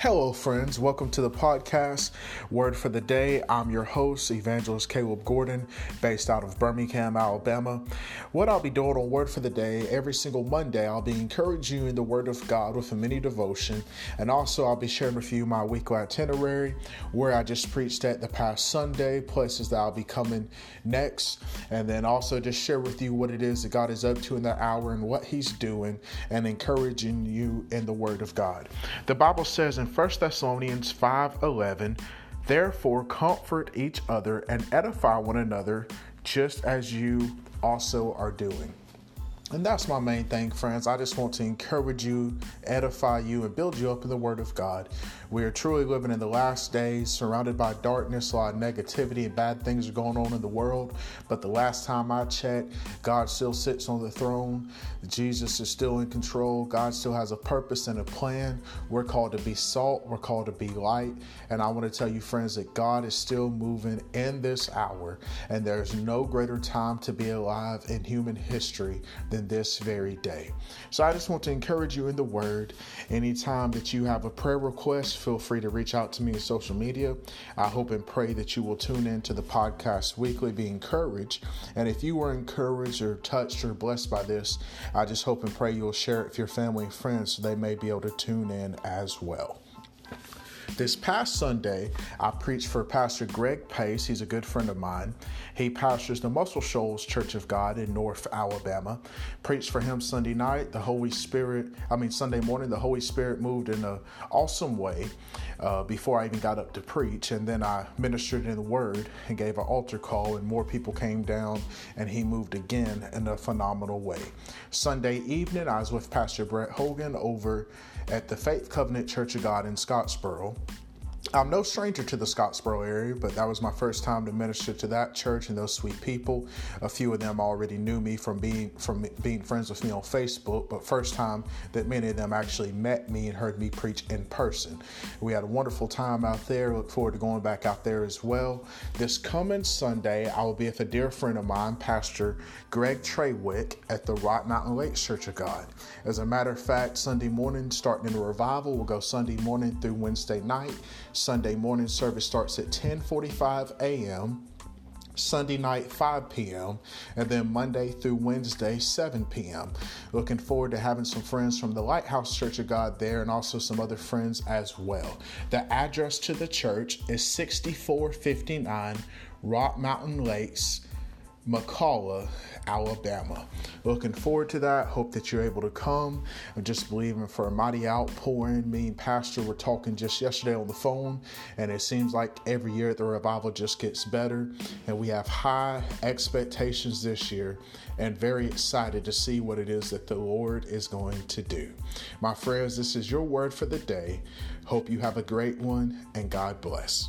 Hello, friends. Welcome to the podcast, Word for the Day. I'm your host, Evangelist Caleb Gordon, based out of Birmingham, Alabama. What I'll be doing on Word for the Day every single Monday, I'll be encouraging you in the Word of God with a mini devotion, and also I'll be sharing with you my weekly itinerary where I just preached at the past Sunday, places that I'll be coming next, and then also just share with you what it is that God is up to in that hour and what He's doing, and encouraging you in the Word of God. The Bible says in 1 Thessalonians 5:11, "Therefore comfort each other and edify one another, just as you also are doing." And that's my main thing, friends. I just want to encourage you, edify you, and build you up in the Word of God. We are truly living in the last days, surrounded by darkness, a lot of negativity, and bad things are going on in the world. But the last time I checked, God still sits on the throne. Jesus is still in control. God still has a purpose and a plan. We're called to be salt, we're called to be light. And I want to tell you, friends, that God is still moving in this hour. And there's no greater time to be alive in human history than in this very day. So I just want to encourage you in the word. Anytime that you have a prayer request, feel free to reach out to me on social media. I hope and pray that you will tune in to the podcast weekly, be encouraged. And if you were encouraged or touched or blessed by this, I just hope and pray you'll share it with your family and friends so they may be able to tune in as well. This past Sunday, I preached for Pastor Greg Pace. He's a good friend of mine. He pastors the Muscle Shoals Church of God in North Alabama. Preached for him Sunday night. The Holy Spirit, I mean, Sunday morning, the Holy Spirit moved in an awesome way uh, before I even got up to preach. And then I ministered in the Word and gave an altar call, and more people came down, and he moved again in a phenomenal way. Sunday evening, I was with Pastor Brett Hogan over at the Faith Covenant Church of God in Scottsboro. I'm no stranger to the Scottsboro area, but that was my first time to minister to that church and those sweet people. A few of them already knew me from being from being friends with me on Facebook, but first time that many of them actually met me and heard me preach in person. We had a wonderful time out there. Look forward to going back out there as well. This coming Sunday, I will be with a dear friend of mine, Pastor Greg Treywick, at the Rock Mountain Lake Church of God. As a matter of fact, Sunday morning, starting in revival, we'll go Sunday morning through Wednesday night. Sunday morning service starts at 10:45 a.m. Sunday night 5 p.m. and then Monday through Wednesday 7 p.m. Looking forward to having some friends from the Lighthouse Church of God there and also some other friends as well. The address to the church is 6459 Rock Mountain Lakes McCalla, Alabama. Looking forward to that. Hope that you're able to come. I'm just believing for a mighty outpouring. Me and Pastor were talking just yesterday on the phone, and it seems like every year the revival just gets better. And we have high expectations this year and very excited to see what it is that the Lord is going to do. My friends, this is your word for the day. Hope you have a great one, and God bless.